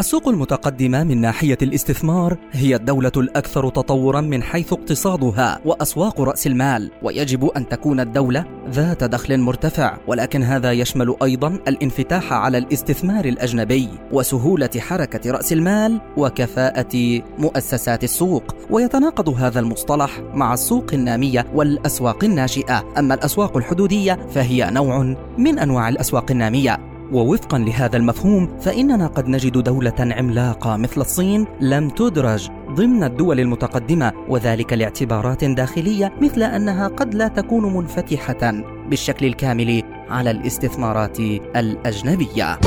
السوق المتقدمة من ناحية الاستثمار هي الدولة الأكثر تطورا من حيث اقتصادها وأسواق رأس المال ويجب أن تكون الدولة ذات دخل مرتفع ولكن هذا يشمل أيضا الانفتاح على الاستثمار الأجنبي وسهولة حركة رأس المال وكفاءة مؤسسات السوق. ويتناقض هذا المصطلح مع السوق النامية والأسواق الناشئة. أما الأسواق الحدودية فهي نوع من أنواع الأسواق النامية. ووفقا لهذا المفهوم فإننا قد نجد دولة عملاقة مثل الصين لم تدرج ضمن الدول المتقدمة وذلك لاعتبارات داخلية مثل أنها قد لا تكون منفتحة بالشكل الكامل على الاستثمارات الأجنبية.